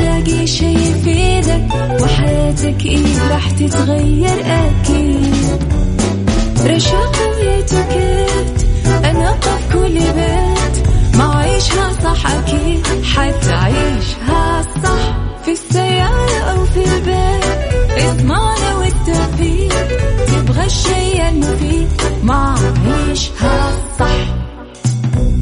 حتلاقي شي يفيدك وحياتك إيه راح تتغير أكيد. رشاق ويتوكيت أنا في كل بيت. ما عيشها صح أكيد حتعيشها صح في السيارة أو في البيت. اسمعنا والتوفيق تبغى الشيء المفيد ما عيشها صح.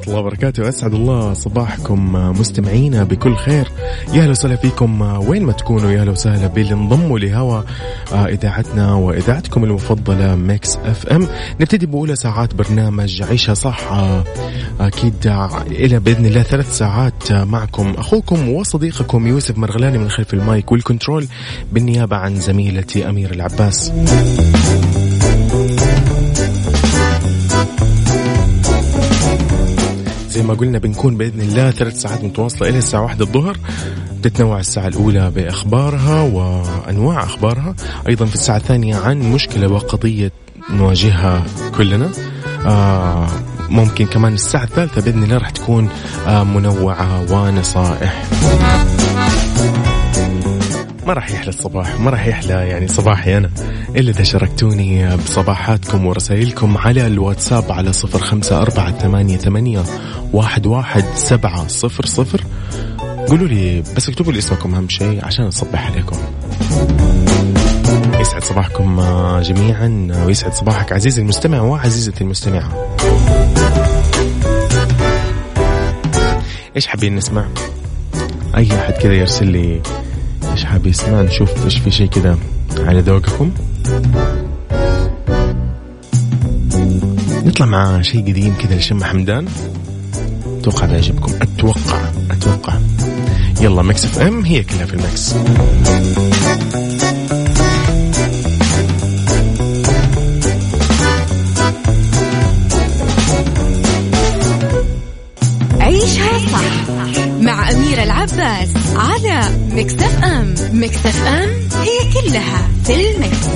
ورحمة الله وبركاته. أسعد الله صباحكم مستمعينا بكل خير. يا أهلا وسهلا فيكم وين ما تكونوا يا أهلا وسهلا باللي انضموا لهوا إذاعتنا وإذاعتكم المفضلة Mix FM. نبتدي بأولى ساعات برنامج عيشها صح أكيد إلى بإذن الله ثلاث ساعات معكم أخوكم وصديقكم يوسف مرغلاني من خلف ال mic وال control بالنيابة عن زميلتي أمير العباس. زي ما قلنا بنكون بإذن الله ثلاث ساعات متواصلة إلى الساعة واحدة الظهر. تتنوع الساعة الأولى بأخبارها وأنواع أخبارها. أيضا في الساعة الثانية عن مشكلة وقضية نواجهها كلنا. آه ممكن كمان الساعة الثالثة بإذن الله راح تكون آه منوعة ونصائح. ما راح يحلى الصباح ما راح يحلى يعني صباحي أنا. إلا إذا شاركتوني بصباحاتكم ورسائلكم على الواتساب على صفر خمسة أربعة ثمانية, ثمانية واحد, واحد سبعة صفر صفر. قولوا لي بس اكتبوا لي اسمكم أهم شيء عشان أصبح عليكم. يسعد صباحكم جميعا ويسعد صباحك عزيزي المستمع وعزيزتي المستمعة. إيش حابين نسمع؟ أي أحد كذا يرسل لي إيش حاب يسمع؟ نشوف إيش في شيء كذا على ذوقكم. نطلع مع شيء قديم كذا لشم حمدان. أتوقع بيعجبكم. أتوقع أتوقع. يلا ميكس إف إم هي كلها في المكس على مكتف أم مكتف أم هي كلها في المكس.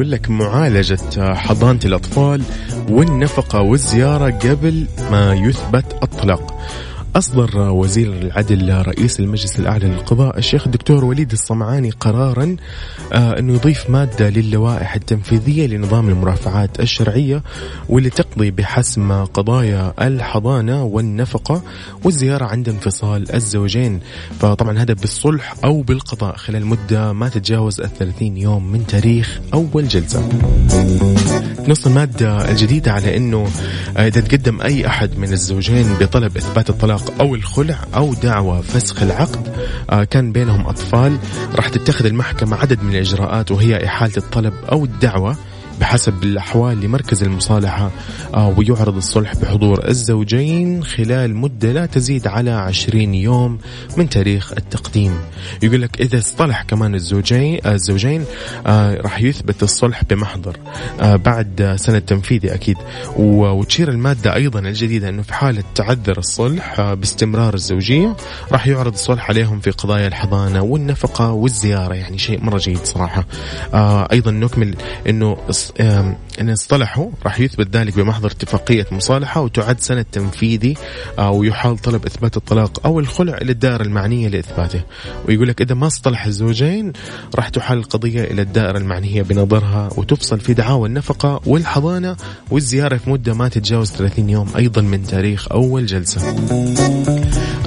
يقول لك معالجة حضانة الأطفال والنفقة والزيارة قبل ما يثبت الطلاق. أصدر وزير العدل رئيس المجلس الأعلى للقضاء الشيخ الدكتور وليد الصمعاني قرارا آه، أنه يضيف مادة للوائح التنفيذية لنظام المرافعات الشرعية واللي تقضي بحسم قضايا الحضانة والنفقة والزيارة عند انفصال الزوجين. فطبعا هذا بالصلح أو بالقضاء خلال مدة ما تتجاوز الثلاثين يوم من تاريخ أول جلسة. نص المادة الجديدة على أنه إذا تقدم أي أحد من الزوجين بطلب إثبات الطلاق أو الخلع أو دعوى فسخ العقد آه، كان بينهم أطفال. راح تتخذ المحكمة عدد من الإجراءات وهي إحالة الطلب أو الدعوة. بحسب الأحوال لمركز المصالحة آه، ويعرض الصلح بحضور الزوجين خلال مدة لا تزيد على 20 يوم من تاريخ التقديم. يقول لك إذا اصطلح كمان الزوجين الزوجين راح يثبت الصلح بمحضر بعد سنة تنفيذي أكيد. وتشير المادة أيضا الجديدة أنه في حالة تعذر الصلح باستمرار الزوجية راح يعرض الصلح عليهم في قضايا الحضانة والنفقة والزيارة يعني شيء مرة جيد صراحة. آه أيضا نكمل أنه إن اصطلحوا راح يثبت ذلك بمحضر اتفاقية مصالحة وتعد سنة تنفيذي آه ويحال طلب إثبات الطلاق أو الخلع إلى الدائرة المعنية لإثباته. ويقول لك إذا ما اصطلح الزوجين راح تحال القضية إلى الدائرة المعنية بنظرها وتفصل في دعاوى النفقة والحضانة والزيارة في مدة ما تتجاوز 30 يوم أيضا من تاريخ أول جلسة.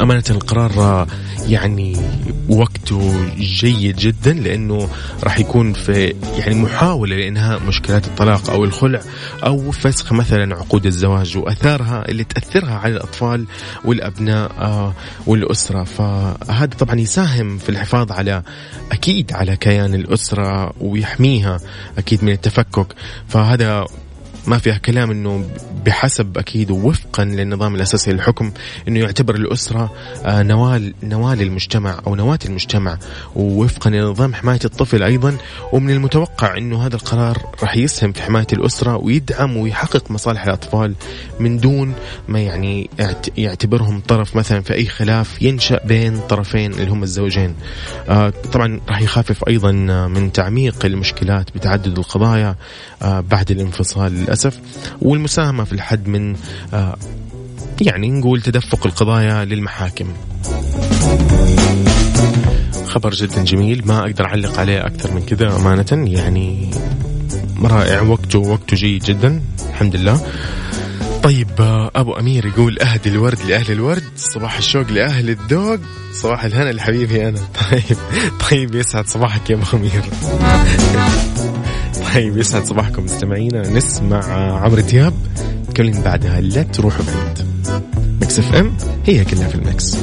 أمانة القرار يعني وقته جيد جدا لأنه راح يكون في يعني محاولة لإنهاء مشكلات الطلاق أو الخلع أو فسخ مثلا عقود الزواج وأثارها اللي تأثرها على الأطفال والأبناء آه، والأسرة. فهذا طبعا يساهم في الحفاظ على أكيد على كيان الأسرة ويحميها أكيد من التفكك. فهذا ما فيها كلام إنه بحسب أكيد ووفقا للنظام الأساسي للحكم إنه يعتبر الأسرة آه، نوال نوال المجتمع أو نواة المجتمع ووفقا لنظام حماية الطفل أيضا ومن المتوقع إنه هذا القرار راح يسهم في حماية الأسرة ويدعم ويحقق مصالح الأطفال من دون ما يعني يعتبرهم طرف مثلا في أي خلاف ينشأ بين طرفين اللي هم الزوجين. آه، طبعا راح يخفف أيضا من تعميق المشكلات بتعدد القضايا آه، بعد الانفصال للأسف والمساهمة في الحد من آه، يعني نقول تدفق القضايا للمحاكم. خبر جدا جميل ما أقدر أعلق عليه أكثر من كذا أمانة يعني رائع وقته وقته جيد جدا الحمد لله. طيب آه، أبو أمير يقول اهدي الورد لأهل الورد صباح الشوق لأهل الذوق صباح الهنا لحبيبي أنا. طيب طيب يسعد صباحك يا أبو أمير. طيب يسعد صباحكم مستمعينا. نسمع عمرو دياب نتكلم بعدها. لا تروحوا بعيد. Mix FM هي كلها في ال Mix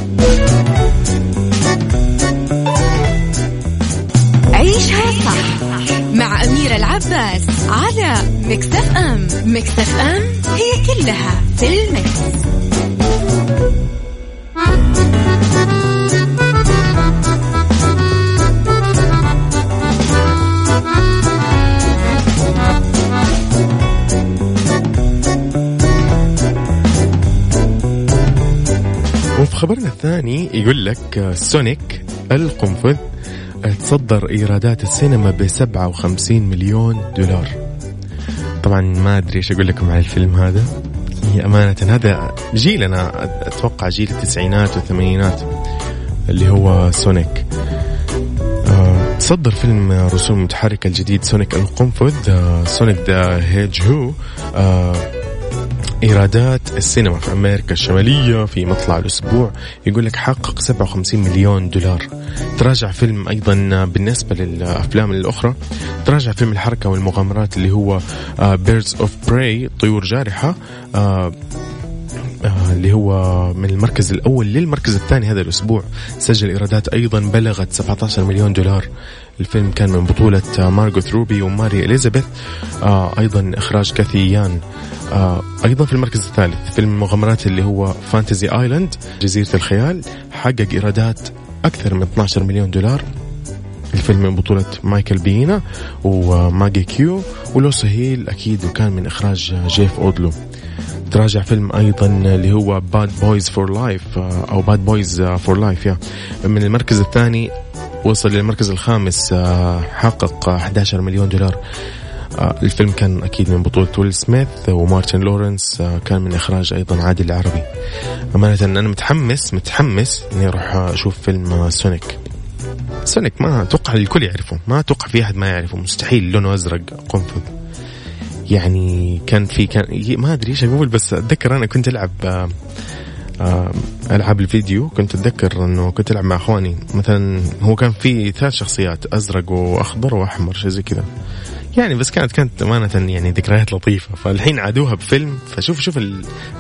عيشها صح مع أميرة العباس على Mix FM. Mix FM هي كلها في ال Mix. خبرنا الثاني يقول لك Sonic القنفذ تصدر إيرادات السينما ب 57 مليون دولار. طبعا ما أدري إيش أقول لكم على الفيلم هذا. هي أمانة هذا جيلنا أتوقع جيل التسعينات والثمانينات اللي هو Sonic. آه، تصدر فيلم رسوم متحركة الجديد Sonic القنفذ آه، Sonic the Hedgehog إيرادات السينما في أمريكا الشمالية في مطلع الأسبوع. يقول لك حقق 57 مليون دولار. تراجع فيلم أيضا بالنسبة للأفلام الأخرى. تراجع فيلم الحركة والمغامرات اللي هو Birds of Prey طيور جارحة آه، آه، اللي هو من المركز الأول للمركز الثاني هذا الأسبوع. سجل إيرادات أيضا بلغت 17 مليون دولار. الفيلم كان من بطولة مارغوت روبي وماري إليزابيث. آه أيضا إخراج كاثي يان. آه أيضا في المركز الثالث فيلم المغامرات اللي هو Fantasy Island جزيرة الخيال حقق إيرادات أكثر من 12 مليون دولار. الفيلم من بطولة مايكل بينا وماجي كيو. ولوسي هيل أكيد وكان من إخراج جيف وادلو. تراجع فيلم أيضا اللي هو Bad Boys for Life أو Bad Boys for Life يا من المركز الثاني وصل للمركز الخامس آه، حقق 11 مليون دولار. آه، الفيلم كان أكيد من بطولة ويل سميث ومارتن لورنس آه، كان من إخراج أيضا عادل العربي. أمانة أنا متحمس متحمس إني أروح أشوف فيلم Sonic. Sonic ما أتوقع الكل يعرفه ما أتوقع في أحد ما يعرفه مستحيل لونه أزرق قنفذ. يعني كان في كان ما أدري إيش أقول بس أتذكر أنا كنت ألعب آه، آه، ألعاب الفيديو. كنت أتذكر إنه كنت ألعب مع إخواني. مثلا هو كان في ثلاث شخصيات أزرق وأخضر وأحمر شيء زي كذا. يعني بس كانت كانت أمانة يعني ذكريات لطيفة. فالحين عادوها بفيلم فشوف شوف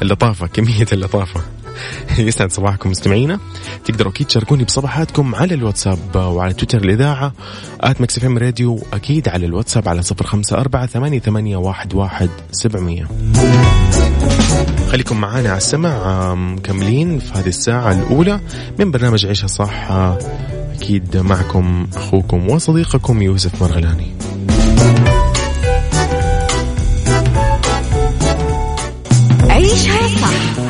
اللطافة كمية اللطافة. يسعد صباحكم مستمعينا. تقدروا أكيد تشاركوني بصباحاتكم على الواتساب وعلى تويتر الاذاعه at Mix FM Radio أكيد على الواتساب على صفر خمسة أربعة ثمانية, ثمانية واحد, واحد سبعمية. خليكم معانا على السمع مكملين في هذه الساعة الأولى من برنامج عيشها صح أكيد معكم أخوكم وصديقكم يوسف مرغلاني. عيشها صح.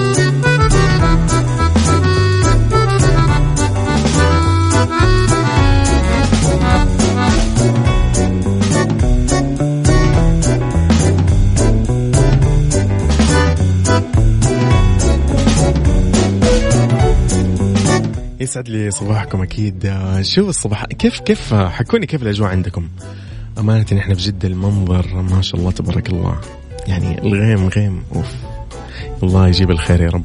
يسعد لي صباحكم أكيد. شو الصباح؟ كيف كيف حكوني كيف الأجواء عندكم؟ امانه إحنا في جدة المنظر ما شاء الله تبارك الله. يعني الغيم غيم أوف. الله يجيب الخير يا رب.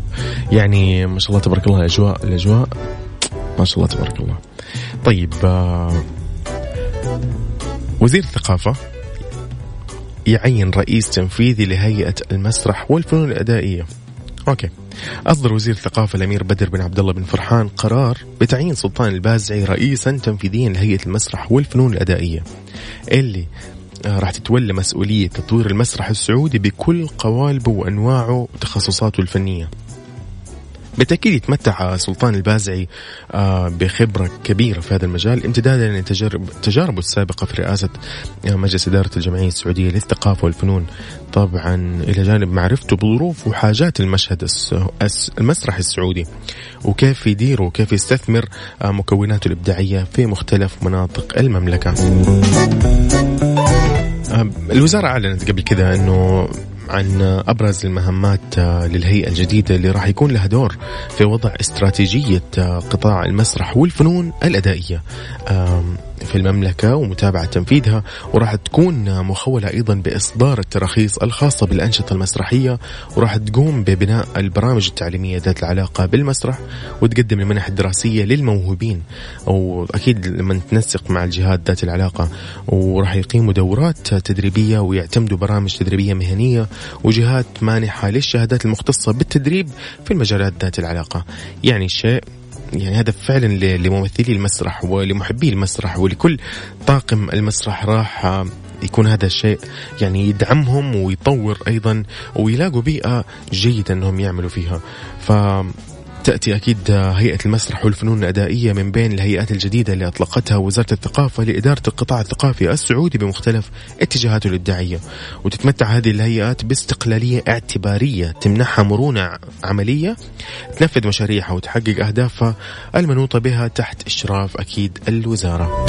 يعني ما شاء الله تبارك الله الاجواء الأجواء ما شاء الله تبارك الله. طيب آه، وزير الثقافة يعين رئيس تنفيذي لهيئة المسرح والفنون الأدائية. أوكي. أصدر وزير الثقافة الأمير بدر بن عبد الله بن فرحان قرار بتعيين سلطان البازعي رئيسا تنفيذيا لهيئة المسرح والفنون الأدائية اللي آه، راح تتولى مسؤولية تطوير المسرح السعودي بكل قوالبه وأنواعه وتخصصاته الفنية. بالتأكيد يتمتع سلطان البازعي آه، بخبرة كبيرة في هذا المجال امتدادا لتجاربه السابقة في رئاسة آه، مجلس إدارة الجمعية السعودية للثقافة والفنون. طبعا إلى جانب معرفته بظروف وحاجات المشهد المسرح السعودي وكيف يدير وكيف يستثمر آه، مكوناته الإبداعية في مختلف مناطق المملكة. الوزارة أعلنت قبل كذا أنه عن أبرز المهمات للهيئة الجديدة اللي راح يكون لها دور في وضع استراتيجية قطاع المسرح والفنون الأدائية في المملكة ومتابعة تنفيذها. وراح تكون مخولة أيضا بإصدار التراخيص الخاصة بالأنشطة المسرحية. وراح تقوم ببناء البرامج التعليمية ذات العلاقة بالمسرح. وتقدم المنح الدراسية للموهوبين. أو أكيد لما تنسق مع الجهات ذات العلاقة. وراح يقيموا دورات تدريبية ويعتمدوا برامج تدريبية مهنية. وجهات مانحة للشهادات المختصة بالتدريب في المجالات ذات العلاقة. يعني شيء يعني هذا فعلا لممثلي المسرح ولمحبي المسرح ولكل طاقم المسرح راح يكون هذا الشيء يعني يدعمهم ويطور أيضا ويلاقوا بيئة جيدة إنهم يعملوا فيها. ف تأتي أكيد هيئة المسرح والفنون الأدائية من بين الهيئات الجديدة اللي أطلقتها وزارة الثقافة لإدارة القطاع الثقافي السعودي بمختلف اتجاهاته الإبداعية. وتتمتع هذه الهيئات باستقلالية اعتبارية تمنحها مرونة عملية تنفذ مشاريعها وتحقق أهدافها المنوطة بها تحت إشراف أكيد الوزارة.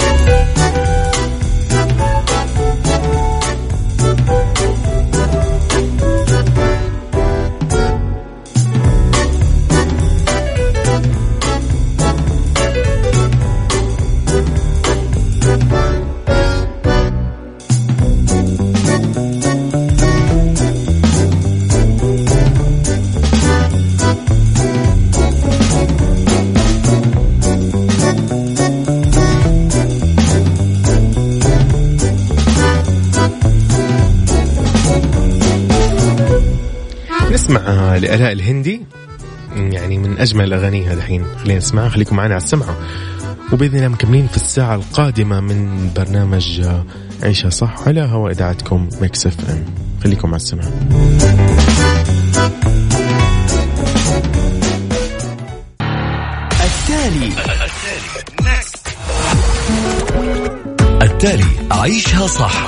لآلاء الهندي؟ يعني من أجمل أغانيها الحين خلينا نسمعها خليكم معنا على السمع وبإذن الله مكملين في الساعة القادمة من برنامج عيشها صح على هواء إذاعتكم Mix FM. خليكم على السمع التالي. التالي. عيشها صح.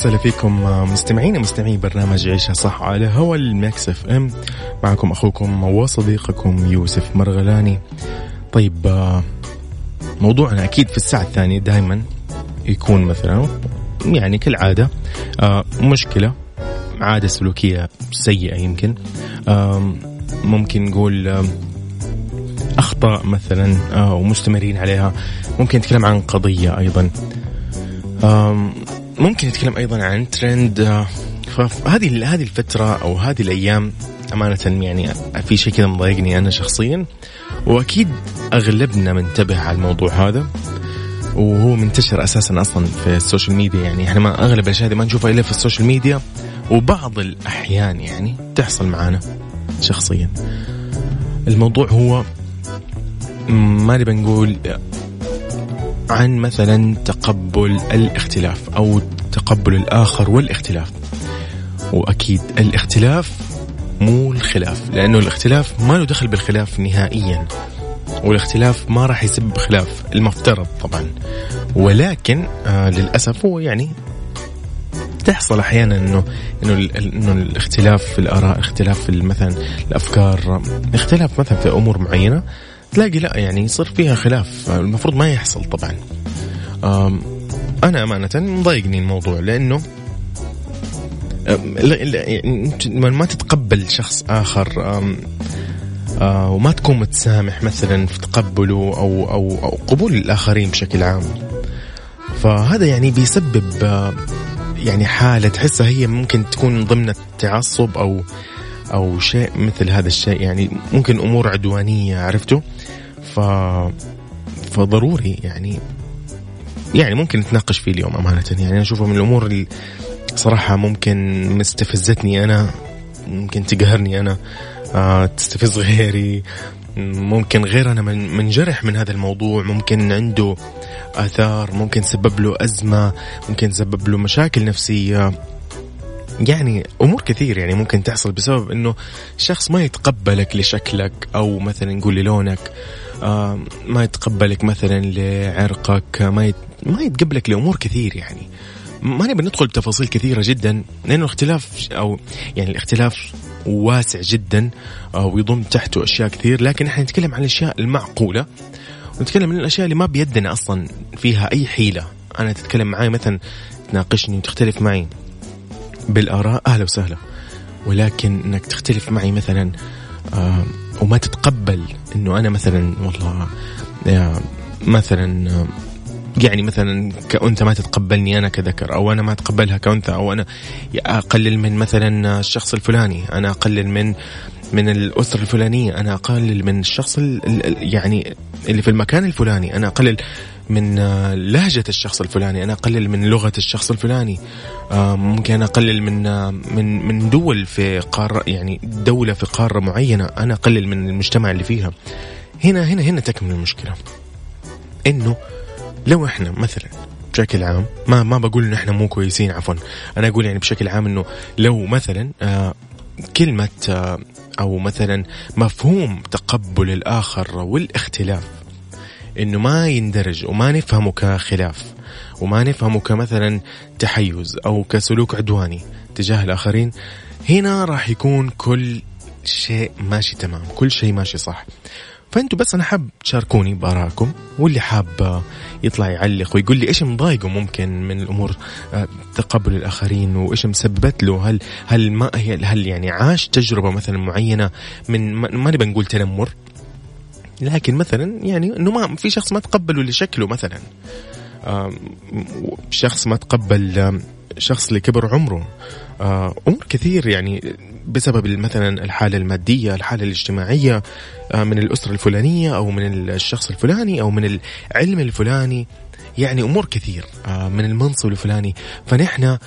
وسهلا فيكم مستمعين مستمعي برنامج عيشها صح على هوا ال Mix FM. معكم أخوكم وصديقكم يوسف مرغلاني. طيب آه، موضوعنا أكيد في الساعة الثانية دائما يكون مثلا يعني كالعادة آه، مشكلة عادة سلوكية سيئة يمكن. ممكن نقول أخطاء مثلا آه، ومستمرين عليها. ممكن نتكلم عن قضية أيضا. ممكن نتكلم أيضا عن ترند آه، فهذه هذه الفترة أو هذه الأيام أمانة يعني في شيء كذا مضايقني أنا شخصيا وأكيد أغلبنا منتبه على الموضوع هذا وهو منتشر أساسا أصلا في ال social media. يعني إحنا ما أغلب الأشياء دي ما نشوفها إلا في ال social media وبعض الأحيان يعني تحصل معانا شخصيا. الموضوع هو ما نبي نقول عن مثلا تقبل الاختلاف أو تقبل الآخر والاختلاف. وأكيد الاختلاف مو الخلاف لأنه الاختلاف ما له دخل بالخلاف نهائيا والاختلاف ما راح يسبب خلاف المفترض طبعا. ولكن آه للأسف هو يعني تحصل أحيانا إنه إنه إنه الاختلاف في الآراء اختلاف في مثلا الأفكار اختلاف مثلا في أمور معينة تلاقي لا يعني يصير فيها خلاف. المفروض ما يحصل طبعا. آم، أنا أمانة مضايقني الموضوع لما ما تتقبل شخص آم، آه، وما تكون متسامح مثلا في تقبله أو أو أو قبول الآخرين بشكل عام. فهذا يعني بيسبب آه، يعني حالة تحسها هي ممكن تكون ضمن التعصب أو أو شيء مثل هذا الشيء. يعني ممكن أمور عدوانية عرفتوا؟ ف فضروري يعني يعني ممكن نتناقش فيه اليوم أمانة. يعني أنا أشوفه من الأمور اللي صراحة ممكن مستفزتني أنا ممكن تقهرني أنا آه تستفز غيري. ممكن غير أنا من منجرح من هذا الموضوع. ممكن عنده آثار ممكن سبب له أزمة ممكن سبب له مشاكل نفسية. يعني أمور كثير يعني ممكن تحصل بسبب إنه شخص ما يتقبلك لشكلك أو مثلا نقول للونك ما يتقبلك مثلا لعرقك ما. ما يتقبلك لأمور كثير يعني. ما نبي ندخل بتفاصيل كثيرة جدا لأنه الاختلاف أو يعني الاختلاف واسع جدا آه، ويضم تحته أشياء كثير. لكن إحنا نتكلم عن الأشياء المعقولة ونتكلم عن الأشياء اللي ما بيدنا أصلا فيها أي حيلة. أنا تتكلم معي مثلا تناقشني وتختلف معي بالآراء أهلا وسهلا. ولكن إنك تختلف معي مثلا آه وما تتقبل إنه أنا مثلا والله مثلا يعني مثلا كأنثى ما تتقبلني أنا كذكر أو أنا ما أتقبلها كأنثى أو أنا أقلل من مثلا الشخص الفلاني أنا أقلل من من الأسرة الفلانية أنا أقلل من الشخص ال- ال- يعني اللي في المكان الفلاني أنا أقلل من آه، لهجة الشخص الفلاني. أنا أقلل من لغة الشخص الفلاني. آه، ممكن أقلل من آه، من من دول في قارة يعني دولة في قارة معينة. أنا أقلل من المجتمع اللي فيها. هنا هنا هنا تكمن المشكلة. إنه لو إحنا مثلا بشكل عام ما ما بقول ان إحنا مو كويسين عفوا. أنا أقول يعني بشكل عام إنه لو مثلا آه أو مثلا مفهوم تقبل الآخر والإختلاف إنه ما يندرج وما نفهمه كخلاف وما نفهمه كمثلا تحيز أو كسلوك عدواني تجاه الآخرين هنا راح يكون كل شيء ماشي تمام كل شيء ماشي صح. فأنتوا بس أنا حاب تشاركوني بآرائكم واللي حاب يطلع يعلق ويقول لي إيش مضايقه ممكن من الأمور آه، تقبل الآخرين وإيش مسببت له هل هل ما هي هل يعني عاش تجربة مثلا معينة من ما نبي نقول تنمر؟ لكن مثلا يعني إنه ما في شخص ما تقبله لشكله مثلا. شخص ما تقبل شخص اللي كبر عمره. آه، أمور كثير يعني بسبب مثلا الحالة المادية الحالة الاجتماعية آه، من الأسرة الفلانية أو من الشخص الفلاني أو من العلم الفلاني. يعني أمور كثير آه، من المنصب الفلاني. فنحن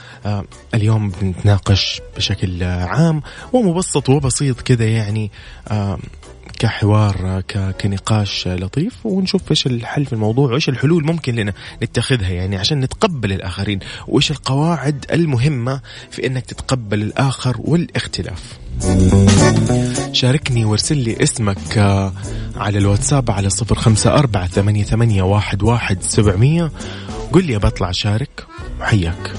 اليوم بنتناقش بشكل عام ومبسط وبسيط كذا يعني. كحوار كنقاش لطيف ونشوف إيش الحل في الموضوع وإيش الحلول ممكن لنا نتخذها يعني عشان نتقبل الآخرين وإيش القواعد المهمة في إنك تتقبل الآخر والاختلاف. شاركني وارسل لي اسمك آه، على الواتساب على صفر خمسة أربعة ثمانية, ثمانية واحد, واحد سبعمية. قل لي بطلع شارك وحياك.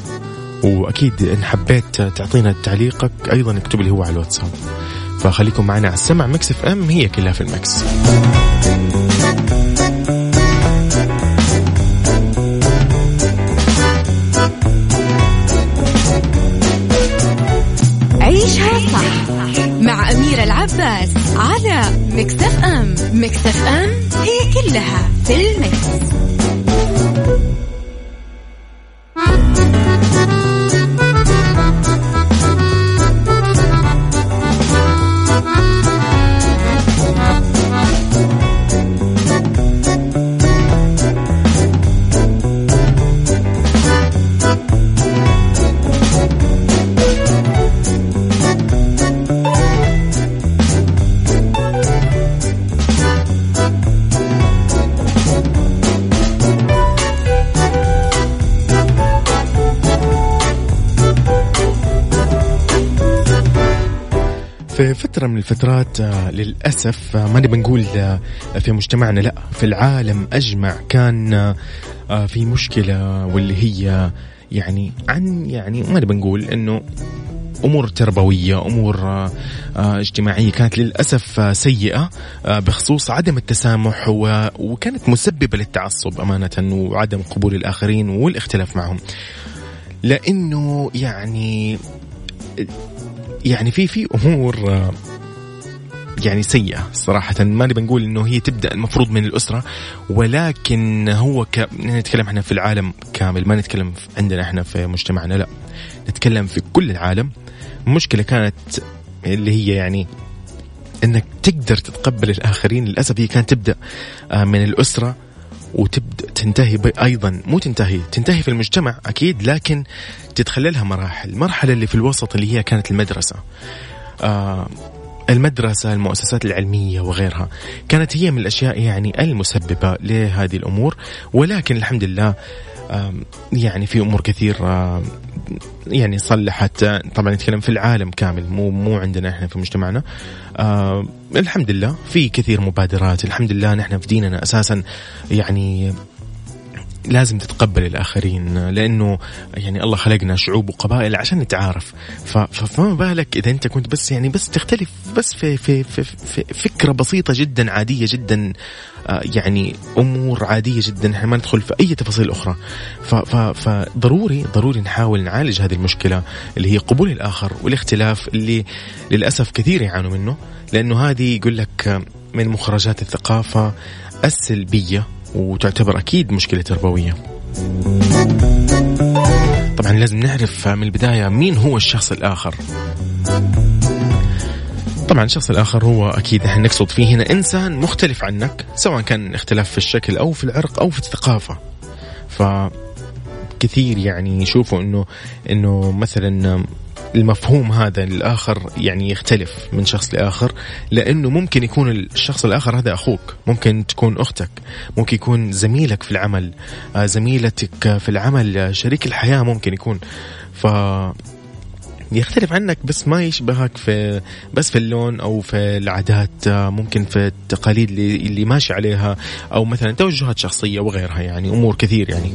وأكيد إن حبيت تعطينا تعليقك أيضا اكتب لي هو على الواتساب. فخليكم معنا على السمع. Mix FM هي كلها في ال Mix عيشها صح مع أميرة العباس على مكتف أم. مكتف أم هي كلها في المكس. فترة من الفترات آه، للأسف آه، ما نبي نقول آه، في مجتمعنا لا في العالم أجمع كان في مشكلة واللي هي يعني عن يعني ما نبي نقول إنه أمور تربوية أمور اجتماعية كانت للأسف سيئة بخصوص عدم التسامح وكانت مسببة للتعصب أمانة وعدم قبول الآخرين والاختلاف معهم. لأنه يعني يعني في في أمور يعني سيئة صراحة. ما نبي نقول إنه هي تبدأ المفروض من الأسرة ولكن هو ك... نتكلم إحنا في العالم كامل ما نتكلم عندنا إحنا في مجتمعنا لا. نتكلم في كل العالم. مشكلة كانت اللي هي يعني إنك تقدر تتقبل الآخرين للأسف هي كانت تبدأ آه، من الأسرة وتبدأ تنتهي أيضا مو تنتهي تنتهي في المجتمع أكيد لكن تتخللها مراحل. المرحلة اللي في الوسط اللي هي كانت المدرسة. آه المدرسة المؤسسات العلمية وغيرها كانت هي من الأشياء يعني المسببة لهذه الأمور. ولكن الحمد لله يعني في أمور كثير يعني صلحت. طبعا نتكلم في العالم كامل مو مو عندنا إحنا في مجتمعنا. الحمد لله في كثير مبادرات. الحمد لله نحن في ديننا أساسا يعني لازم تتقبل الآخرين لأنه يعني الله خلقنا شعوب وقبائل عشان نتعارف. فما بالك إذا أنت كنت بس يعني بس تختلف بس في, في, في, في فكرة بسيطة جدا عادية جدا آه، يعني أمور عادية جدا إحنا ما ندخل في أي تفاصيل أخرى. فضروري ضروري نحاول نعالج هذه المشكلة اللي هي قبول الآخر والاختلاف اللي للأسف كثير يعانوا منه لأنه هذه يقول لك من مخرجات الثقافة السلبية. وتعتبر أكيد مشكلة تربوية. طبعا لازم نعرف من البداية مين هو الشخص الآخر. طبعا الشخص الآخر هو أكيد إحنا نقصد فيه هنا إنسان مختلف عنك سواء كان اختلاف في الشكل أو في العرق أو في الثقافة. ف كثير يعني يشوفوا انه إنه مثلا المفهوم هذا للآخر يعني يختلف من شخص لآخر لأنه ممكن يكون الشخص الآخر هذا أخوك ممكن تكون أختك ممكن يكون زميلك في العمل آه، زميلتك في العمل آه، شريك الحياة ممكن يكون. ف يختلف عنك بس ما يشبهك في بس في اللون أو في العادات آه، ممكن في التقاليد اللي, اللي ماشي عليها أو مثلا توجهات شخصية وغيرها يعني أمور كثير يعني.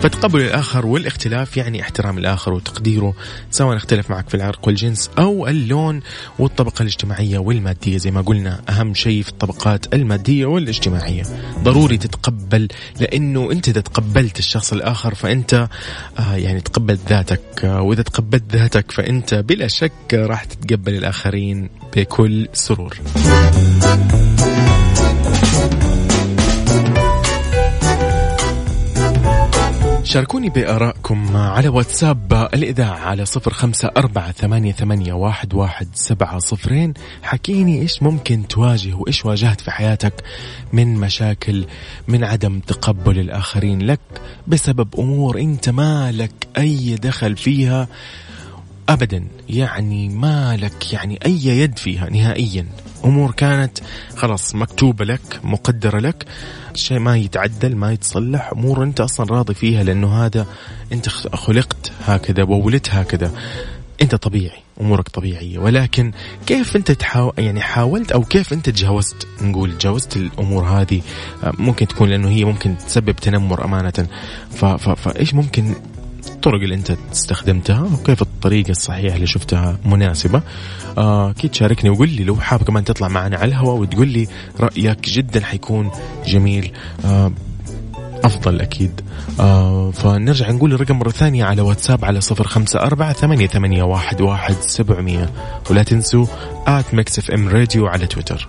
فتقبل الآخر والاختلاف يعني احترام الآخر وتقديره سواء اختلف معك في العرق والجنس أو اللون والطبقة الاجتماعية والمادية. زي ما قلنا أهم شيء في الطبقات المادية والاجتماعية. ضروري تتقبل لأنه أنت إذا تقبلت الشخص الآخر فأنت آه يعني تقبلت ذاتك. آه وإذا تقبلت ذاتك فأنت بلا شك راح تتقبل الآخرين بكل سرور. شاركوني بآرائكم على واتساب الإذاعة على صفر خمسة أربعة ثمانية, ثمانية واحد, واحد سبعة صفرين. حكيني إيش ممكن تواجه وإيش واجهت في حياتك من مشاكل من عدم تقبل الآخرين لك بسبب أمور أنت ما لك أي دخل فيها؟ ابدا يعني ما لك يعني أي يد فيها نهائيا. أمور كانت خلاص مكتوبة لك مقدرة لك شيء ما يتعدل ما يتصلح أمور أنت أصلا راضي فيها لأنه هذا أنت خلقت هكذا وولدت هكذا. أنت طبيعي أمورك طبيعية. ولكن كيف أنت تحاول يعني حاولت أو كيف أنت تجاوزت؟ نقول تجاوزت الأمور هذه ممكن تكون لأنه هي ممكن تسبب تنمر أمانة. فايش ممكن الطرق اللي انت استخدمتها وكيف الطريقة الصحيحة اللي شفتها مناسبة. آه، أكيد آه شاركني وقول لي لو حاب كمان تطلع معنا على الهواء وتقول لي رأيك جدا حيكون جميل. آه أفضل أكيد. آه فنرجع نقول الرقم مرة ثانية على واتساب على صفر خمسة أربعة ثمانية, ثمانية واحد, واحد سبعمية. ولا تنسوا at Mix FM Radio على تويتر.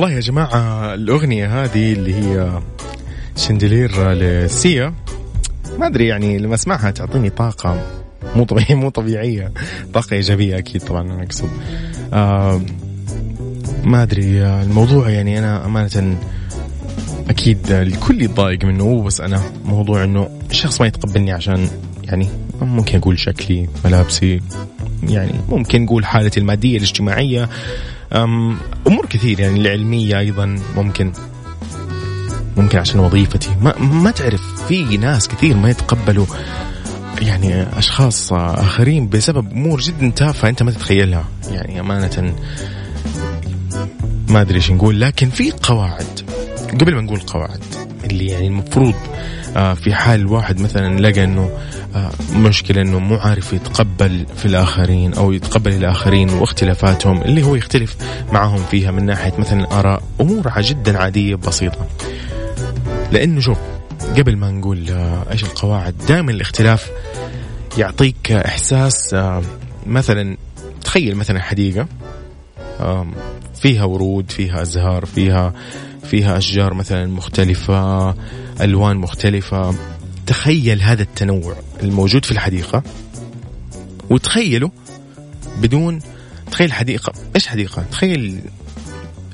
والله يا جماعة الأغنية هذه اللي هي شندلير لسيا ما أدري يعني لما أسمعها تعطيني طاقة مو طبيعية مو طبيعية طاقة إيجابية أكيد طبعا أنا أقصد. آه ما أدري الموضوع يعني أنا أمانة أكيد الكل يتضايق منه بس أنا موضوع إنه الشخص ما يتقبلني عشان يعني ممكن أقول شكلي ملابسي. يعني ممكن نقول حالتي المادية الاجتماعية أمور كثير يعني العلمية أيضا ممكن ممكن عشان وظيفتي. ما ما تعرف في ناس كثير ما يتقبلوا يعني أشخاص آخرين بسبب أمور جدا تافهة أنت ما تتخيلها. يعني أمانة ما أدري إيش نقول. لكن في قواعد قبل ما نقول قواعد اللي يعني المفروض آه، في حال واحد مثلا لقى إنه مشكلة إنه مو عارف يتقبل في الآخرين أو يتقبل الآخرين واختلافاتهم اللي هو يختلف معهم فيها من ناحية مثلا آراء أمور جدا عادية بسيطة. لأنه شوف قبل ما نقول آه، إيش القواعد دائما الاختلاف يعطيك إحساس مثلا تخيل مثلا حديقة فيها ورود فيها أزهار فيها فيها أشجار مثلا مختلفة ألوان مختلفة. تخيل هذا التنوع الموجود في الحديقة وتخيله بدون تخيل حديقة إيش حديقة؟ تخيل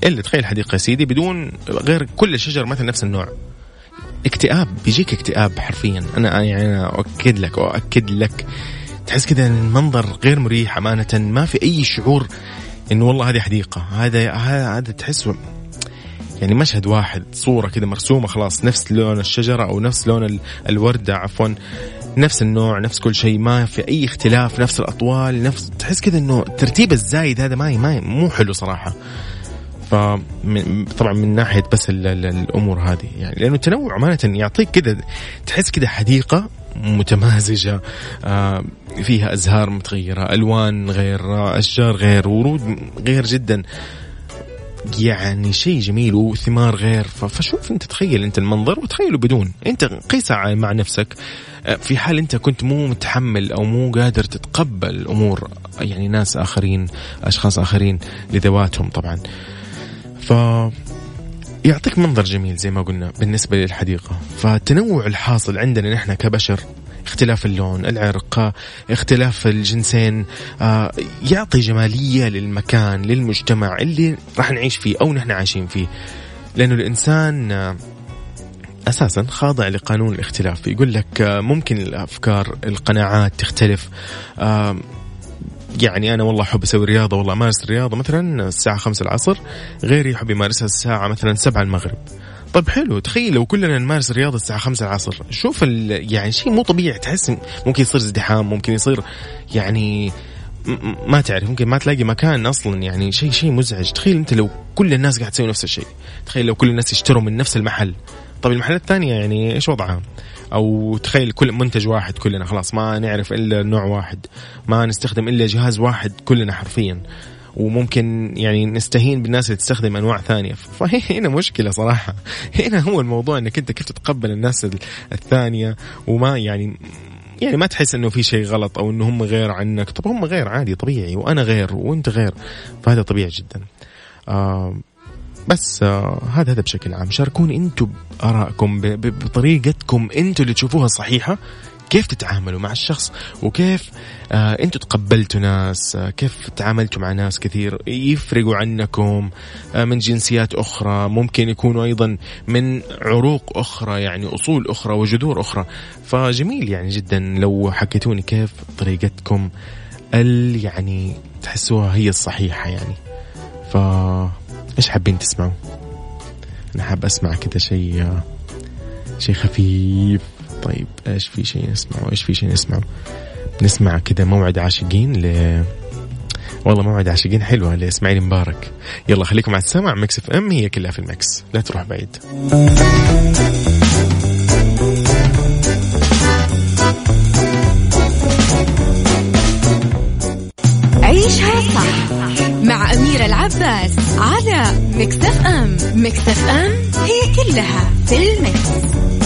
إلا تخيل حديقة يا سيدي بدون غير كل الشجر مثلا نفس النوع. اكتئاب بيجيك اكتئاب حرفيا. أنا يعني أنا أؤكد لك واؤكد لك. تحس كذا المنظر غير مريح أمانة ما في أي شعور إنه والله هذه حديقة. هذا هذا تحس يعني مشهد واحد صورة كذا مرسومة خلاص نفس لون الشجرة أو نفس لون الوردة عفوا نفس النوع نفس كل شيء ما في أي اختلاف نفس الأطوال نفس تحس كذا إنه الترتيب الزايد هذا ما ما مو حلو صراحة. ف طبعا من ناحية بس ال ال الأمور هذه يعني لأنه التنوع امانه يعطيك كذا تحس كذا حديقة متمازجة آه فيها أزهار متغيرة ألوان غير اشجار غير ورود غير جدا. يعني شيء جميل وثمار غير. فشوف انت تخيل انت المنظر وتخيله بدون. انت قيسها مع نفسك. آه، في حال انت كنت مو متحمل أو مو قادر تتقبل امور يعني ناس آخرين أشخاص آخرين لذواتهم طبعا. ف يعطيك منظر جميل زي ما قلنا بالنسبة للحديقة. فالتنوع الحاصل عندنا نحن كبشر اختلاف اللون العرق اختلاف الجنسين آه، يعطي جمالية للمكان للمجتمع اللي راح نعيش فيه أو نحن عايشين فيه. لأنه الإنسان آه، أساسا خاضع لقانون الاختلاف. يقول لك آه، ممكن الأفكار القناعات تختلف. يعني أنا والله أحب أسوي رياضة والله أمارس الرياضه مثلا الساعة 5 العصر غيري يحب يمارسها الساعة مثلا 7 المغرب. طيب حلو تخيل لو كلنا نمارس الرياضه الساعة 5 العصر شوف يعني شيء مو طبيعي تحس ممكن يصير ازدحام ممكن يصير يعني ما تعرف ممكن ما تلاقي مكان أصلا يعني شيء شيء مزعج. تخيل أنت لو كل الناس قاعد تسوي نفس الشيء تخيل لو كل الناس يشتروا من نفس المحل. طيب المحلات الثانية يعني إيش وضعها؟ أو تخيل كل منتج واحد كلنا خلاص ما نعرف إلا نوع واحد ما نستخدم إلا جهاز واحد كلنا حرفيا. وممكن يعني نستهين بالناس اللي تستخدم أنواع ثانية. فهنا مشكلة صراحة. هنا هو الموضوع إنك أنت كيف تتقبل الناس ال- الثانية وما يعني يعني ما تحس إنه في شيء غلط أو إنه هم غير عنك. طب هم غير عادي طبيعي وأنا غير وأنت غير. فهذا طبيعي جدا. آه بس آه هذا هذا بشكل عام. شاركوني أنتم بارائكم بطريقتكم أنتم اللي تشوفوها صحيحة. كيف تتعاملوا مع الشخص وكيف آه أنتم تقبلتوا ناس آه كيف تعاملتوا مع ناس كثير؟ يفرقوا عنكم آه من جنسيات أخرى ممكن يكونوا أيضا من عروق أخرى يعني أصول أخرى وجذور أخرى. فجميل يعني جدا لو حكيتوني كيف طريقتكم ال يعني تحسوها هي الصحيحة يعني. ف إيش حابين تسمعوا؟ أنا حاب أسمع كذا شيء شيء خفيف. طيب إيش في شيء نسمعه؟ إيش في شيء نسمعه؟ نسمع كذا موعد عاشقين ل والله موعد عاشقين حلوة لاسماعيل مبارك يلا خليكم على السمع Mix FM it's all in the mix لا تروح بعيد عيشها صح مع أميرة العباس على Mix FM Mix FM it's all in the mix.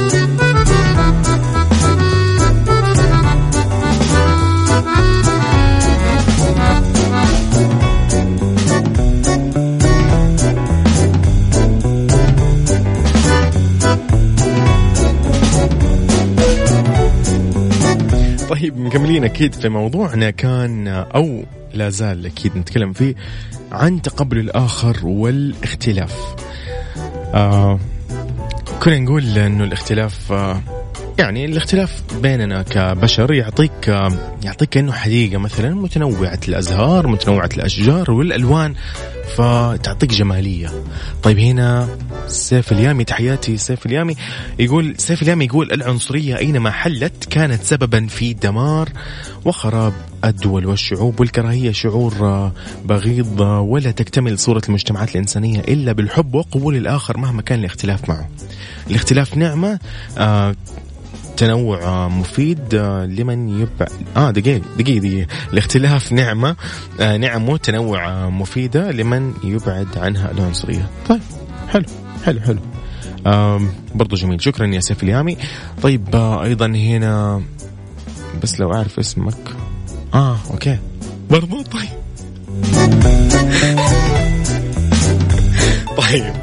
طيب مكملين أكيد في موضوعنا كان أو لا زال أكيد نتكلم فيه عن تقبل الآخر والاختلاف. آه كنا نقول إنه الاختلاف آه يعني الاختلاف بيننا كبشر يعطيك آه يعطيك كانه حديقة مثلا متنوعة الأزهار، متنوعة الأشجار والألوان فتعطيك جمالية. طيب هنا سيف اليامي تحياتي سيف اليامي يقول سيف اليامي يقول العنصرية أينما حلت كانت سببا في دمار وخراب الدول والشعوب والكراهية شعور آه، بغيض آه، ولا تكتمل صورة المجتمعات الإنسانية إلا بالحب وقبول الآخر مهما كان الاختلاف معه. الاختلاف نعمة آه تنوع آه، مفيد آه، لمن يبع آه دقيقة دقيقة دقيقة الاختلاف نعمة آه نعمة تنوع آه، مفيدة لمن يبعد عنها العنصرية طيب حلو حلو حلو. آم برضو جميل. شكرا يا سيف اليامي. طيب آه أيضا هنا بس لو أعرف اسمك. آه okay. برضو؟ طيب. طيب.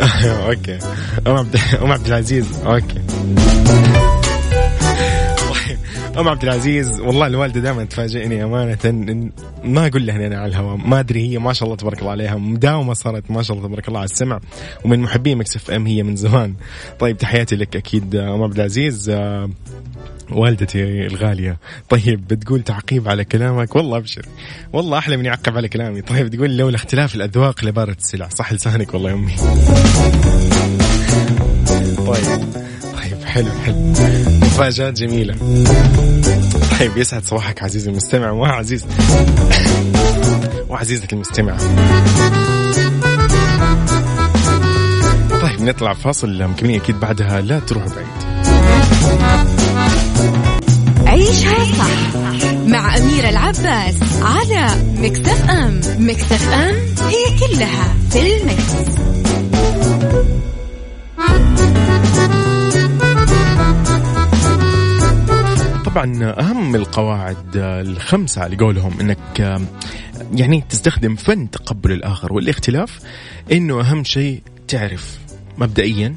okay. أم عبد أم عبد العزيز. okay. أم عبد العزيز والله الوالدة دائما تفاجئني أمانة إن ما أقول لها أنا على الهواء. ما أدري هي ما شاء الله تبارك الله عليها. مداومة صارت ما شاء الله تبارك الله على السمع. ومن محبي Mix FM هي من زمان. طيب تحياتي لك أكيد أم عبد العزيز. آه، والدتي الغالية. طيب بتقول تعقيب على كلامك؟ والله أبشر. والله أحلى من يعقب على كلامي. طيب تقول لولا اختلاف الأذواق لبارت السلع. صح لسانك والله يا طيب طيب. حلو حلو. مفاجآت جميلة. طيب يسعد صباحك عزيزي المستمع. وعزيز وعزيزتك المستمعة نطلع فاصل مكملين أكيد بعدها. لا تروحوا بعيد. عيشها صح مع أميرة العباس على مكتف أم. مكتف أم هي كلها في المكس. طبعا أهم القواعد الخمسة على قولهم إنك يعني تستخدم فن تقبل الآخر والاختلاف إنه أهم شيء تعرف مبدئيا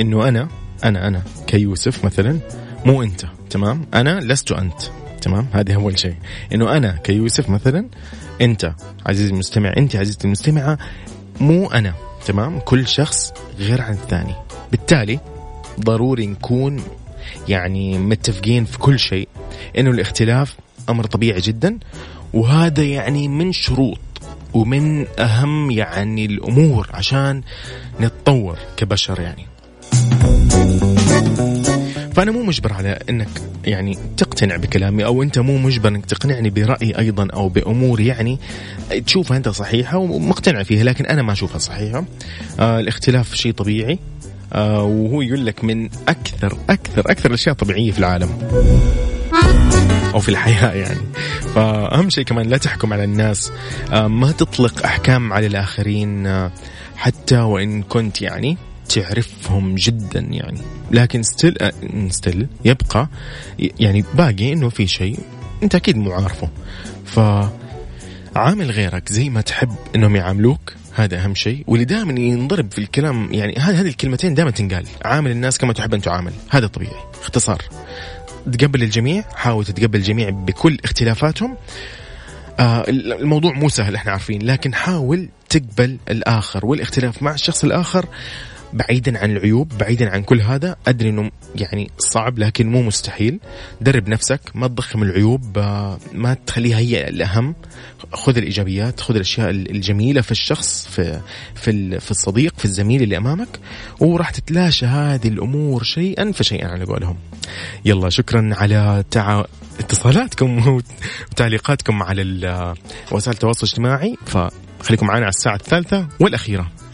إنه أنا أنا أنا كيوسف مثلا مو أنت تمام؟ أنا لست أنت تمام؟ هذه أول شيء. إنه أنا كيوسف مثلا أنت عزيزي المستمع أنت عزيزتي المستمعة مو أنا تمام؟ كل شخص غير عن الثاني. بالتالي ضروري نكون يعني متفقين في كل شيء إنه الاختلاف أمر طبيعي جدا وهذا يعني من شروط ومن أهم يعني الأمور عشان نتطور كبشر يعني. فأنا مو مجبر على إنك يعني تقتنع بكلامي أو أنت مو مجبر إنك تقنعني برأيي أيضا أو بأمور يعني تشوفها أنت صحيحة ومقتنع فيها لكن أنا ما أشوفها صحيحة. آه الاختلاف شيء طبيعي. وهو يقول لك من أكثر أكثر أكثر الأشياء طبيعية في العالم. أو في الحياة يعني. فأهم شيء كمان لا تحكم على الناس. آه ما تطلق أحكام على الآخرين آه حتى وإن كنت يعني تعرفهم جدا يعني. لكن still still يبقى يعني باقي إنه في شيء أنت أكيد مو عارفه. ف عامل غيرك زي ما تحب إنهم يعاملوك. هذا أهم شيء. واللي دائما ينضرب في الكلام يعني هذه الكلمتين دائما تنقال. عامل الناس كما تحب أن تعامل. هذا طبيعي. اختصار. تقبل الجميع حاول تتقبل الجميع بكل اختلافاتهم. آه الموضوع مو سهل إحنا عارفين. لكن حاول تقبل الآخر والاختلاف مع الشخص الآخر بعيدا عن العيوب بعيدا عن كل هذا أدري إنه يعني صعب لكن مو مستحيل. درب نفسك ما تضخم العيوب آه، ما تخليها هي الأهم. خذ الإيجابيات خذ الأشياء الجميلة في الشخص في في في الصديق في الزميل اللي أمامك وراح تتلاشى هذه الأمور شيئا فشيئا على قولهم. يلا شكرا على تع... اتصالاتكم وتعليقاتكم على وسائل التواصل الاجتماعي. فخليكم معنا على الساعة الثالثة والأخيرة.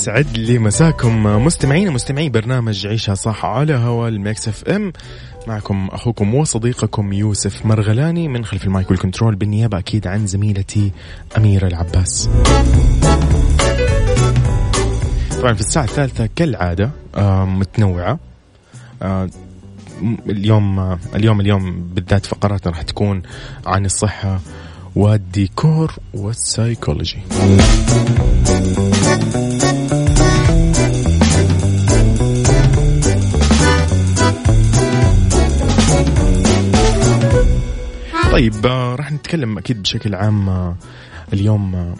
ويسعد لي مساكم مستمعين مستمعي برنامج عيشها صح على هوا ال Mix FM. معكم أخوكم وصديقكم يوسف مرغلاني. من خلف ال mic وال control بالنيابة أكيد عن زميلتي أميرة العباس. طبعا في الساعة الثالثة كالعادة آه، متنوعة. آه، اليوم اليوم اليوم بالذات فقراتنا راح تكون عن الصحة والديكور والسايكولوجي. طيب آه، راح نتكلم أكيد بشكل عام آه، اليوم آه،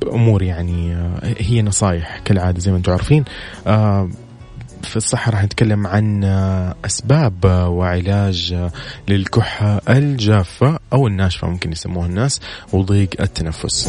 بأمور يعني هي نصائح كالعادة زي ما أنتم عارفين. في الصحة راح نتكلم عن أسباب وعلاج للكحة الجافة أو الناشفة ممكن يسموها الناس وضيق التنفس.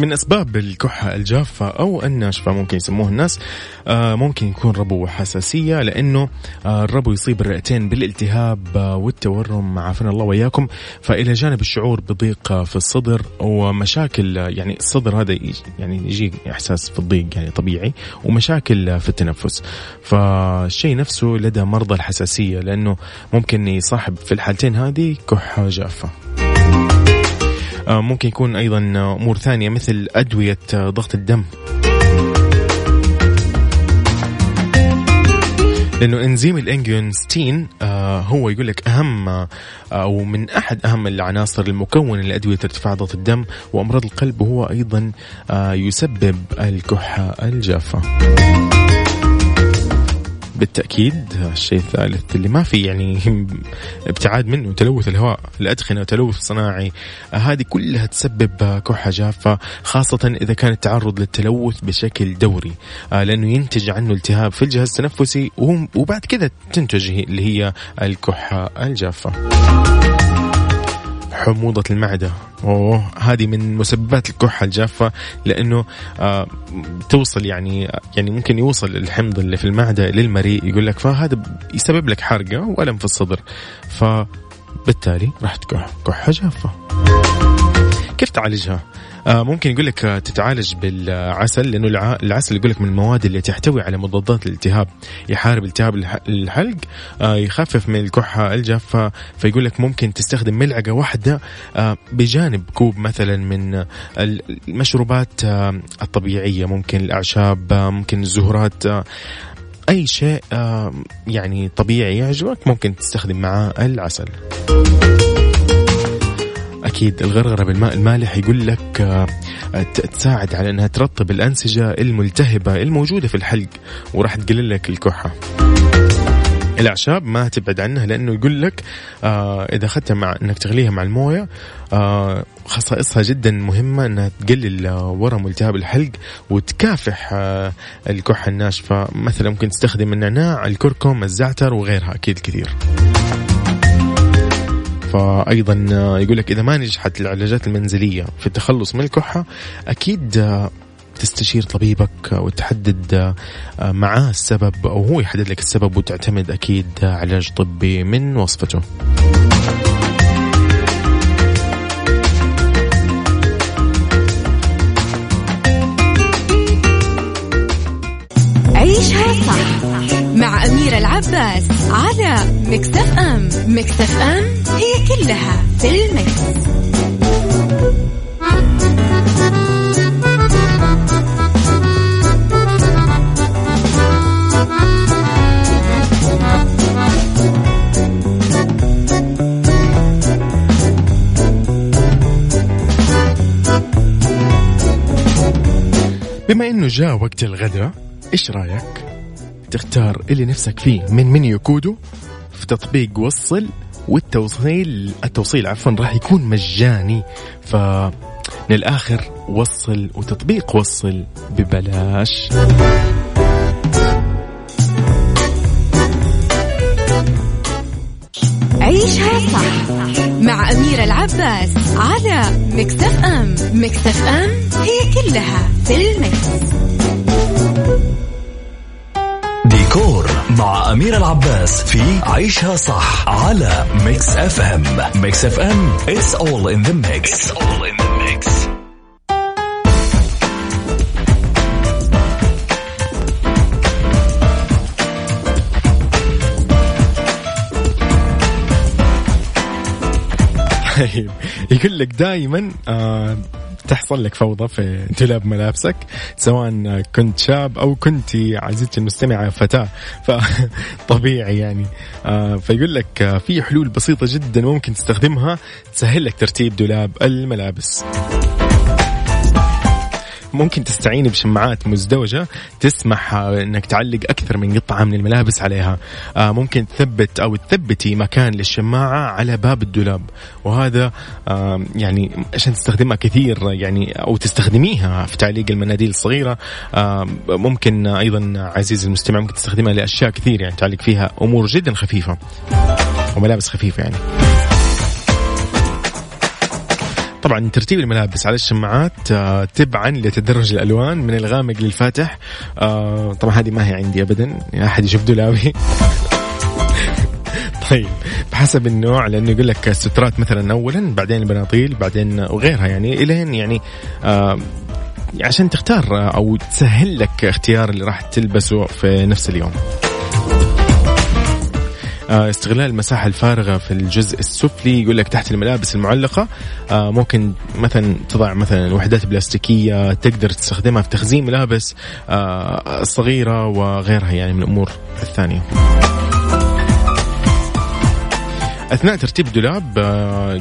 من أسباب الكحة الجافة أو الناشفه ممكن يسموها الناس آه ممكن يكون ربو وحساسيه لأنه آه الربو يصيب الرئتين بالالتهاب آه والتورم. عافانا الله وإياكم. فإلى جانب الشعور بضيق في الصدر ومشاكل يعني الصدر هذا يعني يجي إحساس في الضيق يعني طبيعي ومشاكل في التنفس. فالشيء نفسه لدى مرضى الحساسية لأنه ممكن يصاحب في الحالتين هذه كحة جافة. آه، ممكن يكون أيضا أمور ثانية مثل أدوية آه، ضغط الدم لأنه إنزيم الانجيونستين آه هو يقول لك أهم آه أو من أحد أهم العناصر المكونة لأدوية ارتفاع ضغط الدم وأمراض القلب وهو أيضا آه يسبب الكحة الجافة. بالتأكيد الشيء الثالث اللي ما في يعني ابتعاد منه تلوث الهواء الأدخنة تلوث صناعي. هذه كلها تسبب كحة جافة خاصة إذا كان التعرض للتلوث بشكل دوري. آه، لأنه ينتج عنه التهاب في الجهاز التنفسي وبعد كذا تنتج اللي هي الكحة الجافة. حموضة المعدة. أوه هذه من مسببات الكحة الجافة لأنه آه توصل يعني يعني ممكن يوصل الحمض اللي في المعدة للمريء يقول لك فهذا يسبب لك حرقة وألم في الصدر. فبالتالي راح تكح كحة جافة. كيف تعالجها؟ آه، ممكن يقول لك تتعالج بالعسل لأنه العسل يقول لك من المواد اللي تحتوي على مضادات الالتهاب. يحارب التهاب الحلق آه، يخفف من الكحة الجافة. فيقول لك ممكن تستخدم ملعقة واحدة آه، بجانب كوب مثلا من المشروبات الطبيعية ممكن الأعشاب ممكن الزهورات أي شيء يعني طبيعي يعجبك ممكن تستخدم معاه العسل. أكيد الغرغرة بالماء المالح يقول لك آه، تساعد على إنها ترطب الأنسجة الملتهبة الموجودة في الحلق وراح تقلل لك الكحة. الأعشاب ما تبعد عنها لأنه يقول لك آه إذا أخذتها مع إنك تغليها مع الموية آه خصائصها جدا مهمة إنها تقلل ورم والتهاب الحلق وتكافح الكحة الناشفة. مثلا ممكن تستخدم النعناع الكركم الزعتر وغيرها أكيد كثير. فايضا يقول لك إذا ما نجحت العلاجات المنزلية في التخلص من الكحة أكيد تستشير طبيبك وتحدد معاه السبب أو هو يحدد لك السبب وتعتمد أكيد علاج طبي من وصفته. عيشها صح مع أميرة العباس على مكتف أم مكتف أم هي كلها في المكس. بما إنه جاء وقت الغداء إيش رأيك تختار اللي نفسك فيه من منيو كودو في تطبيق وصل والتوصيل التوصيل عفوا راح يكون مجاني. ف للآخر وصل وتطبيق وصل ببلاش. عيشها صح مع أميرة العباس على مكتف أم. مكتف أم هي كلها في المكس. مع أميرة العباس في عيشها صح على Mix FM Mix FM it's all in the mix. It's all in the mix. طيب يقول لك دائما آه تحصل لك فوضى في دولاب ملابسك سواء كنت شاب أو كنت عزيزتي المستمعة فتاة فطبيعي يعني. آه فيقول لك آه، في حلول بسيطة جدا ممكن تستخدمها تسهل لك ترتيب دولاب الملابس. ممكن تستعيني بشماعات مزدوجة تسمح آه، إنك تعلق أكثر من قطعة من الملابس عليها. آه، ممكن تثبت أو تثبتي مكان للشماعة على باب الدولاب. وهذا آه، يعني عشان تستخدمها كثير يعني أو تستخدميها في تعليق المناديل الصغيرة. ممكن أيضا عزيزي المستمع ممكن تستخدمها لأشياء كثير يعني تعلق فيها أمور جدا خفيفة. وملابس خفيفة يعني. طبعا ترتيب الملابس على الشماعات آه، تبعا لتدرج الألوان من الغامق للفاتح آه، طبعا هذه ما هي عندي ابدا أحد يشوف دولابي طيب بحسب النوع لأنه يقول لك السترات مثلا اولا بعدين البناطيل بعدين وغيرها يعني الين يعني آه عشان تختار أو تسهل لك اختيار اللي راح تلبسه في نفس اليوم. آه، استغلال المساحة الفارغة في الجزء السفلي يقول لك تحت الملابس المعلقة آه، ممكن مثلا تضع مثلا وحدات بلاستيكية تقدر تستخدمها في تخزين ملابس آه، صغيرة وغيرها يعني من الأمور الثانية. أثناء ترتيب الدولاب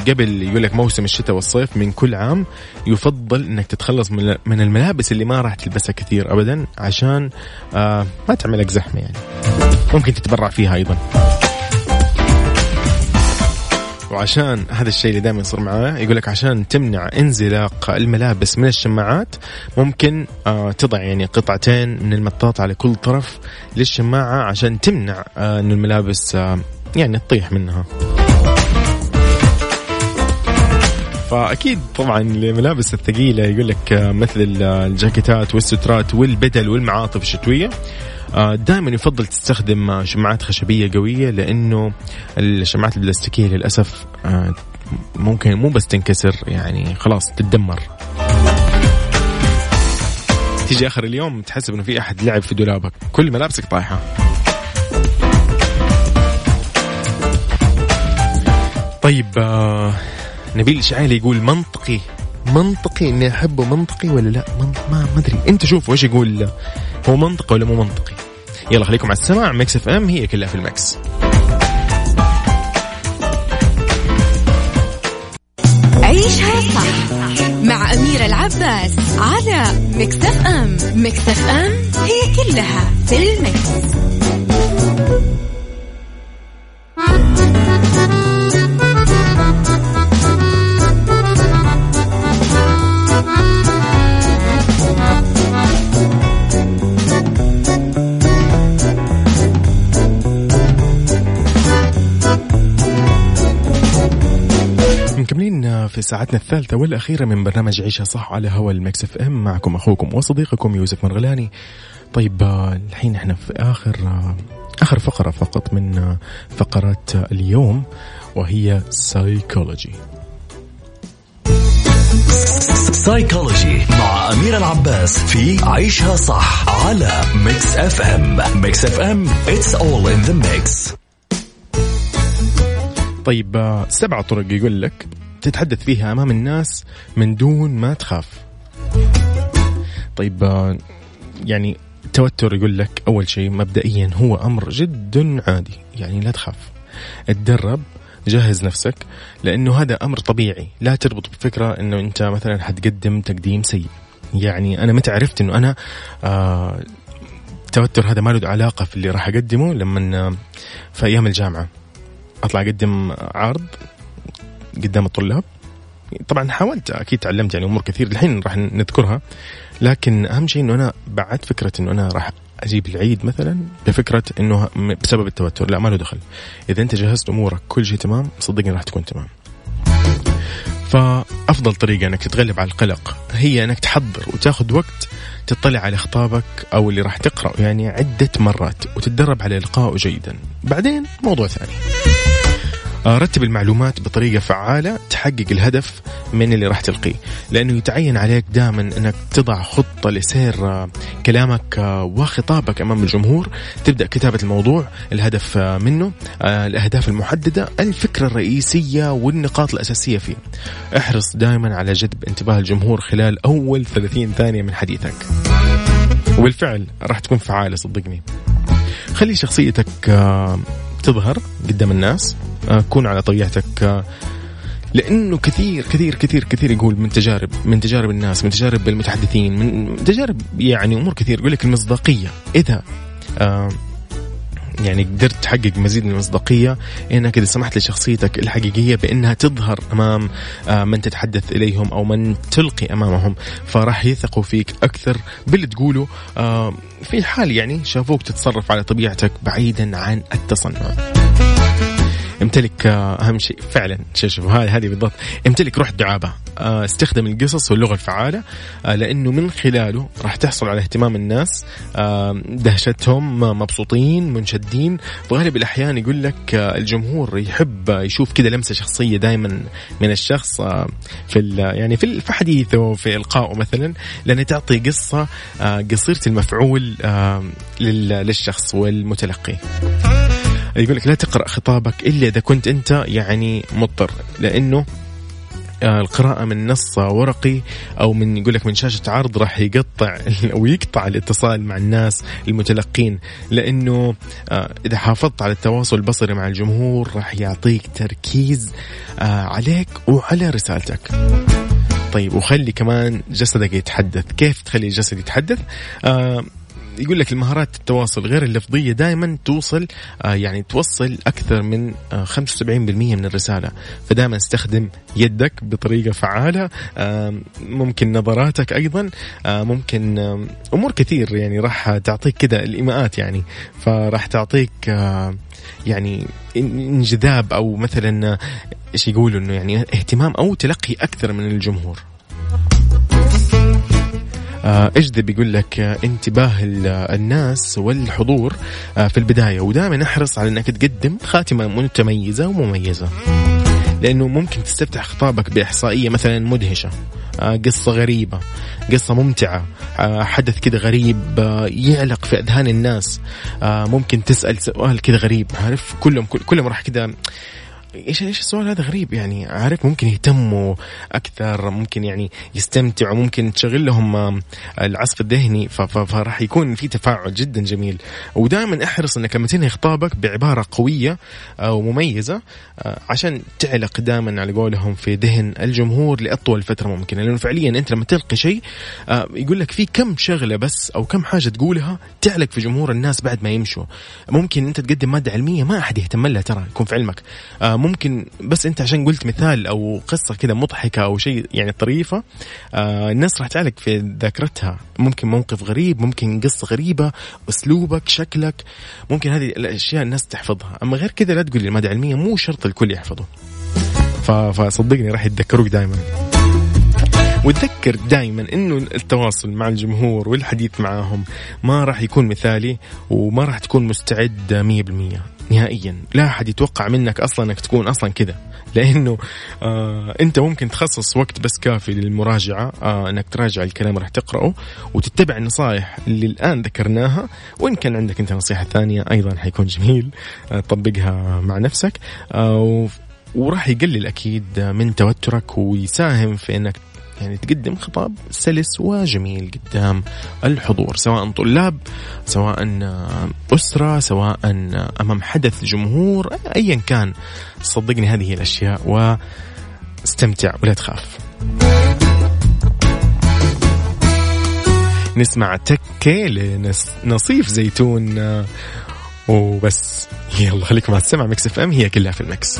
قبل يقول لك موسم الشتاء والصيف من كل عام يفضل إنك تتخلص من الملابس اللي ما راح تلبسها كثير ابدا عشان ما تعملك زحمة يعني. ممكن تتبرع فيها أيضا. وعشان هذا الشيء اللي دائما يصير معاه يقول لك عشان تمنع انزلاق الملابس من الشماعات ممكن آه تضع يعني قطعتين من المطاط على كل طرف للشماعة عشان تمنع آه إن الملابس آه يعني تطيح منها. فأكيد طبعا الملابس الثقيلة يقول لك مثل الجاكيتات والسترات والبدل والمعاطف الشتوية. دائما يفضل تستخدم شماعات خشبية قوية لأنه الشماعات البلاستيكية للأسف آه، ممكن مو بس تنكسر يعني خلاص تتدمر. تيجي آخر اليوم تحسب إنه في أحد لعب في دولابك. كل ملابسك طايحة. طيب آه نبيل شعيلي يقول منطقي. منطقي إني أحبه منطقي ولا لا؟ ما ما أدري. أنت شوف وش يقول. هو منطقي ولا مو منطقي؟ يلا خليكم على السماع. Mix FM it's all in the mix عيشها صح مع أميرة العباس على Mix FM. Mix FM it's all in the mix. في ساعتنا الثالثة والأخيرة من برنامج عيشها صح على هوا ال Mix FM معكم أخوكم وصديقكم يوسف مرغلاني. طيب الحين إحنا في آخر آخر فقرة فقط من فقرات اليوم وهي سايكولوجي psychology مع أميرة العباس في عيشها صح على Mix FM. Mix FM it's all in the mix. طيب سبع طرق يقول لك تتحدث فيها أمام الناس من دون ما تخاف. طيب آه، يعني التوتر يقول لك أول شيء مبدئيا هو أمر جدا عادي يعني لا تخاف. اتدرب جهز نفسك لأنه هذا أمر طبيعي. لا تربط بفكرة إنه أنت مثلا حتقدم تقديم سيء. يعني أنا متى عرفت إنه أنا آه التوتر هذا ما له علاقة في اللي راح أقدمه؟ لما آه، في أيام الجامعة. أطلع أقدم عرض قدام الطلاب. طبعا حاولت أكيد تعلمت يعني أمور كثير الحين راح نذكرها لكن أهم شيء إنه أنا بعد فكرة إنه أنا راح أجيب العيد مثلا بفكرة إنه بسبب التوتر. لا ما له دخل. إذا أنت جهزت أمورك كل شيء تمام صدقني راح تكون تمام. فأفضل طريقة إنك تتغلب على القلق هي إنك تحضر وتاخذ وقت تطلع على خطابك أو اللي راح تقرأه يعني عدة مرات وتتدرب على القائه جيدا. بعدين موضوع ثاني. رتب المعلومات بطريقة فعالة تحقق الهدف من اللي راح تلقيه. لأنه يتعين عليك دائما أنك تضع خطة لسير آه، كلامك آه، وخطابك أمام الجمهور. تبدأ كتابة الموضوع الهدف منه الأهداف المحددة الفكرة الرئيسية والنقاط الأساسية فيه. احرص دائما على جذب انتباه الجمهور خلال أول 30 ثانية من حديثك. وبالفعل راح تكون فعالة صدقني. خلي شخصيتك تظهر قدام الناس. آه، كون على طبيعتك آه، لأنه كثير كثير كثير كثير يقول من تجارب من تجارب الناس من تجارب المتحدثين من تجارب يعني أمور كثير يقول لك المصداقية. إذا آه يعني قدرت تحقق مزيد من المصداقية إنك إذا سمحت لشخصيتك الحقيقية بإنها تظهر أمام آه من تتحدث إليهم أو من تلقي أمامهم فراح يثقوا فيك أكثر باللي تقوله. آه في حال يعني شافوك تتصرف على طبيعتك بعيدا عن التصنع. امتلك آه، أهم شيء فعلا شوف هذه هذه بالضبط امتلك روح الدعابة. آه، استخدم القصص واللغة الفعالة آه، لأنه من خلاله راح تحصل على اهتمام الناس دهشتهم مبسوطين منشدين. وغالب الأحيان يقول لك الجمهور يحب يشوف كذا لمسة شخصية دائما من الشخص في يعني في حديثه في إلقائه مثلا لأن تعطي قصة قصيرة المفعول للشخص والمتلقي. يقول لك لا تقرأ خطابك إلا إذا كنت أنت يعني مضطر لأنه آه، القراءة من نص ورقي أو من يقول لك من شاشة عرض راح يقطع أو يقطع الاتصال مع الناس المتلقين لأنه آه، إذا حافظت على التواصل البصري مع الجمهور راح يعطيك تركيز آه، عليك وعلى رسالتك. طيب وخلي كمان جسدك يتحدث. كيف تخلي الجسد يتحدث؟ يقول لك المهارات التواصل غير اللفظية دائما توصل آه يعني توصل أكثر من آه 75% من الرسالة. فدائما استخدم يدك بطريقة فعالة آه ممكن نظراتك أيضا آه ممكن آه أمور كثير يعني راح تعطيك كذا الإيماءات يعني. فراح تعطيك آه يعني انجذاب أو مثلا إيش يقولوا إنه يعني اهتمام أو تلقي أكثر من الجمهور. آه، اجذب يقول لك آه، انتباه الناس والحضور آه، في البداية. ودائما أحرص على إنك تقدم خاتمة متميزة ومميزة. لأنه ممكن تستفتح خطابك بإحصائية مثلا مدهشة قصة غريبة قصة ممتعة حدث كذا غريب يعلق في أذهان الناس ممكن تسأل سؤال كذا غريب عارف؟ كلهم كلهم راح كذا إيش إيش السؤال هذا غريب يعني. عارف ممكن يهتموا أكثر ممكن يعني يستمتعوا ممكن تشغل لهم العصف الذهني فراح يكون في تفاعل جدا جميل. ودائما أحرص إنك لما تنهي خطابك بعبارة قوية ومميزه آه، عشان تعلق دائما على قولهم في ذهن الجمهور لأطول فترة ممكنة. لأنه فعليا أنت لما تلقي شيء آه، يقول لك في كم شغلة بس أو كم حاجة تقولها تعلق في جمهور الناس بعد ما يمشوا. ممكن أنت تقدم مادة علمية ما أحد يهتم لها ترى يكون في علمك. آه، ممكن بس انت عشان قلت مثال أو قصة كذا مضحكة أو شيء يعني طريفة آه الناس راح تعلق في ذاكرتها. ممكن موقف غريب ممكن قصة غريبة أسلوبك شكلك ممكن هذه الأشياء الناس تحفظها. أما غير كذا لا تقول المادة العلمية مو شرط الكل يحفظه. فصدقني راح يتذكروك دائما وتذكر دائما إنه التواصل مع الجمهور والحديث معاهم ما راح يكون مثالي وما راح تكون مستعد 100% نهائيا. لا أحد يتوقع منك أصلا أنك تكون أصلا كذا لأنه آه أنت ممكن تخصص وقت بس كافي للمراجعة آه أنك تراجع الكلام راح تقرأه وتتبع النصائح اللي الآن ذكرناها وإن كان عندك أنت نصيحة ثانية أيضا حيكون جميل آه طبقها مع نفسك آه وراح يقلل أكيد من توترك ويساهم في أنك يعني تقدم خطاب سلس وجميل قدام الحضور سواء طلاب سواء أسرة سواء أمام حدث جمهور أيا كان. صدقني هذه الأشياء واستمتع ولا تخاف. نسمع تكة لنصيف زيتون. وبس. يلا خليكم مع السمع FM it's all in the mix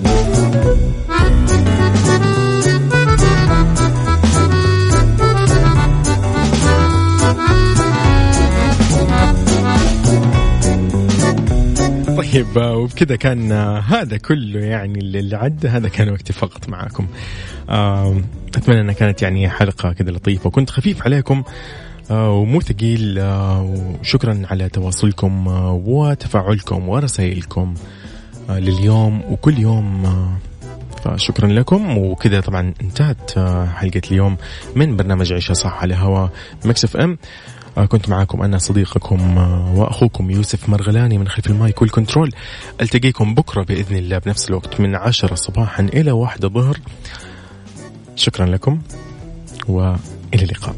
طيب آه، وبكذا كان آه، هذا كله يعني اللي عدى هذا كان وقتي فقط معكم آه، أتمنى إنها كانت يعني حلقة كذا لطيفة وكنت خفيف عليكم ومو ثقيل وشكرا على تواصلكم وتفاعلكم ورسائلكم لليوم وكل يوم فشكرا لكم. وكذا طبعا انتهت حلقة اليوم من برنامج عيشة صح على هوا مكسف أم. آه، كنت معكم أنا صديقكم آه، وأخوكم يوسف مرغلاني من خلف المايك والكنترول. ألتقيكم بكرة بإذن الله بنفس الوقت من عشرة صباحا إلى واحدة ظهر. شكرا لكم وإلى اللقاء.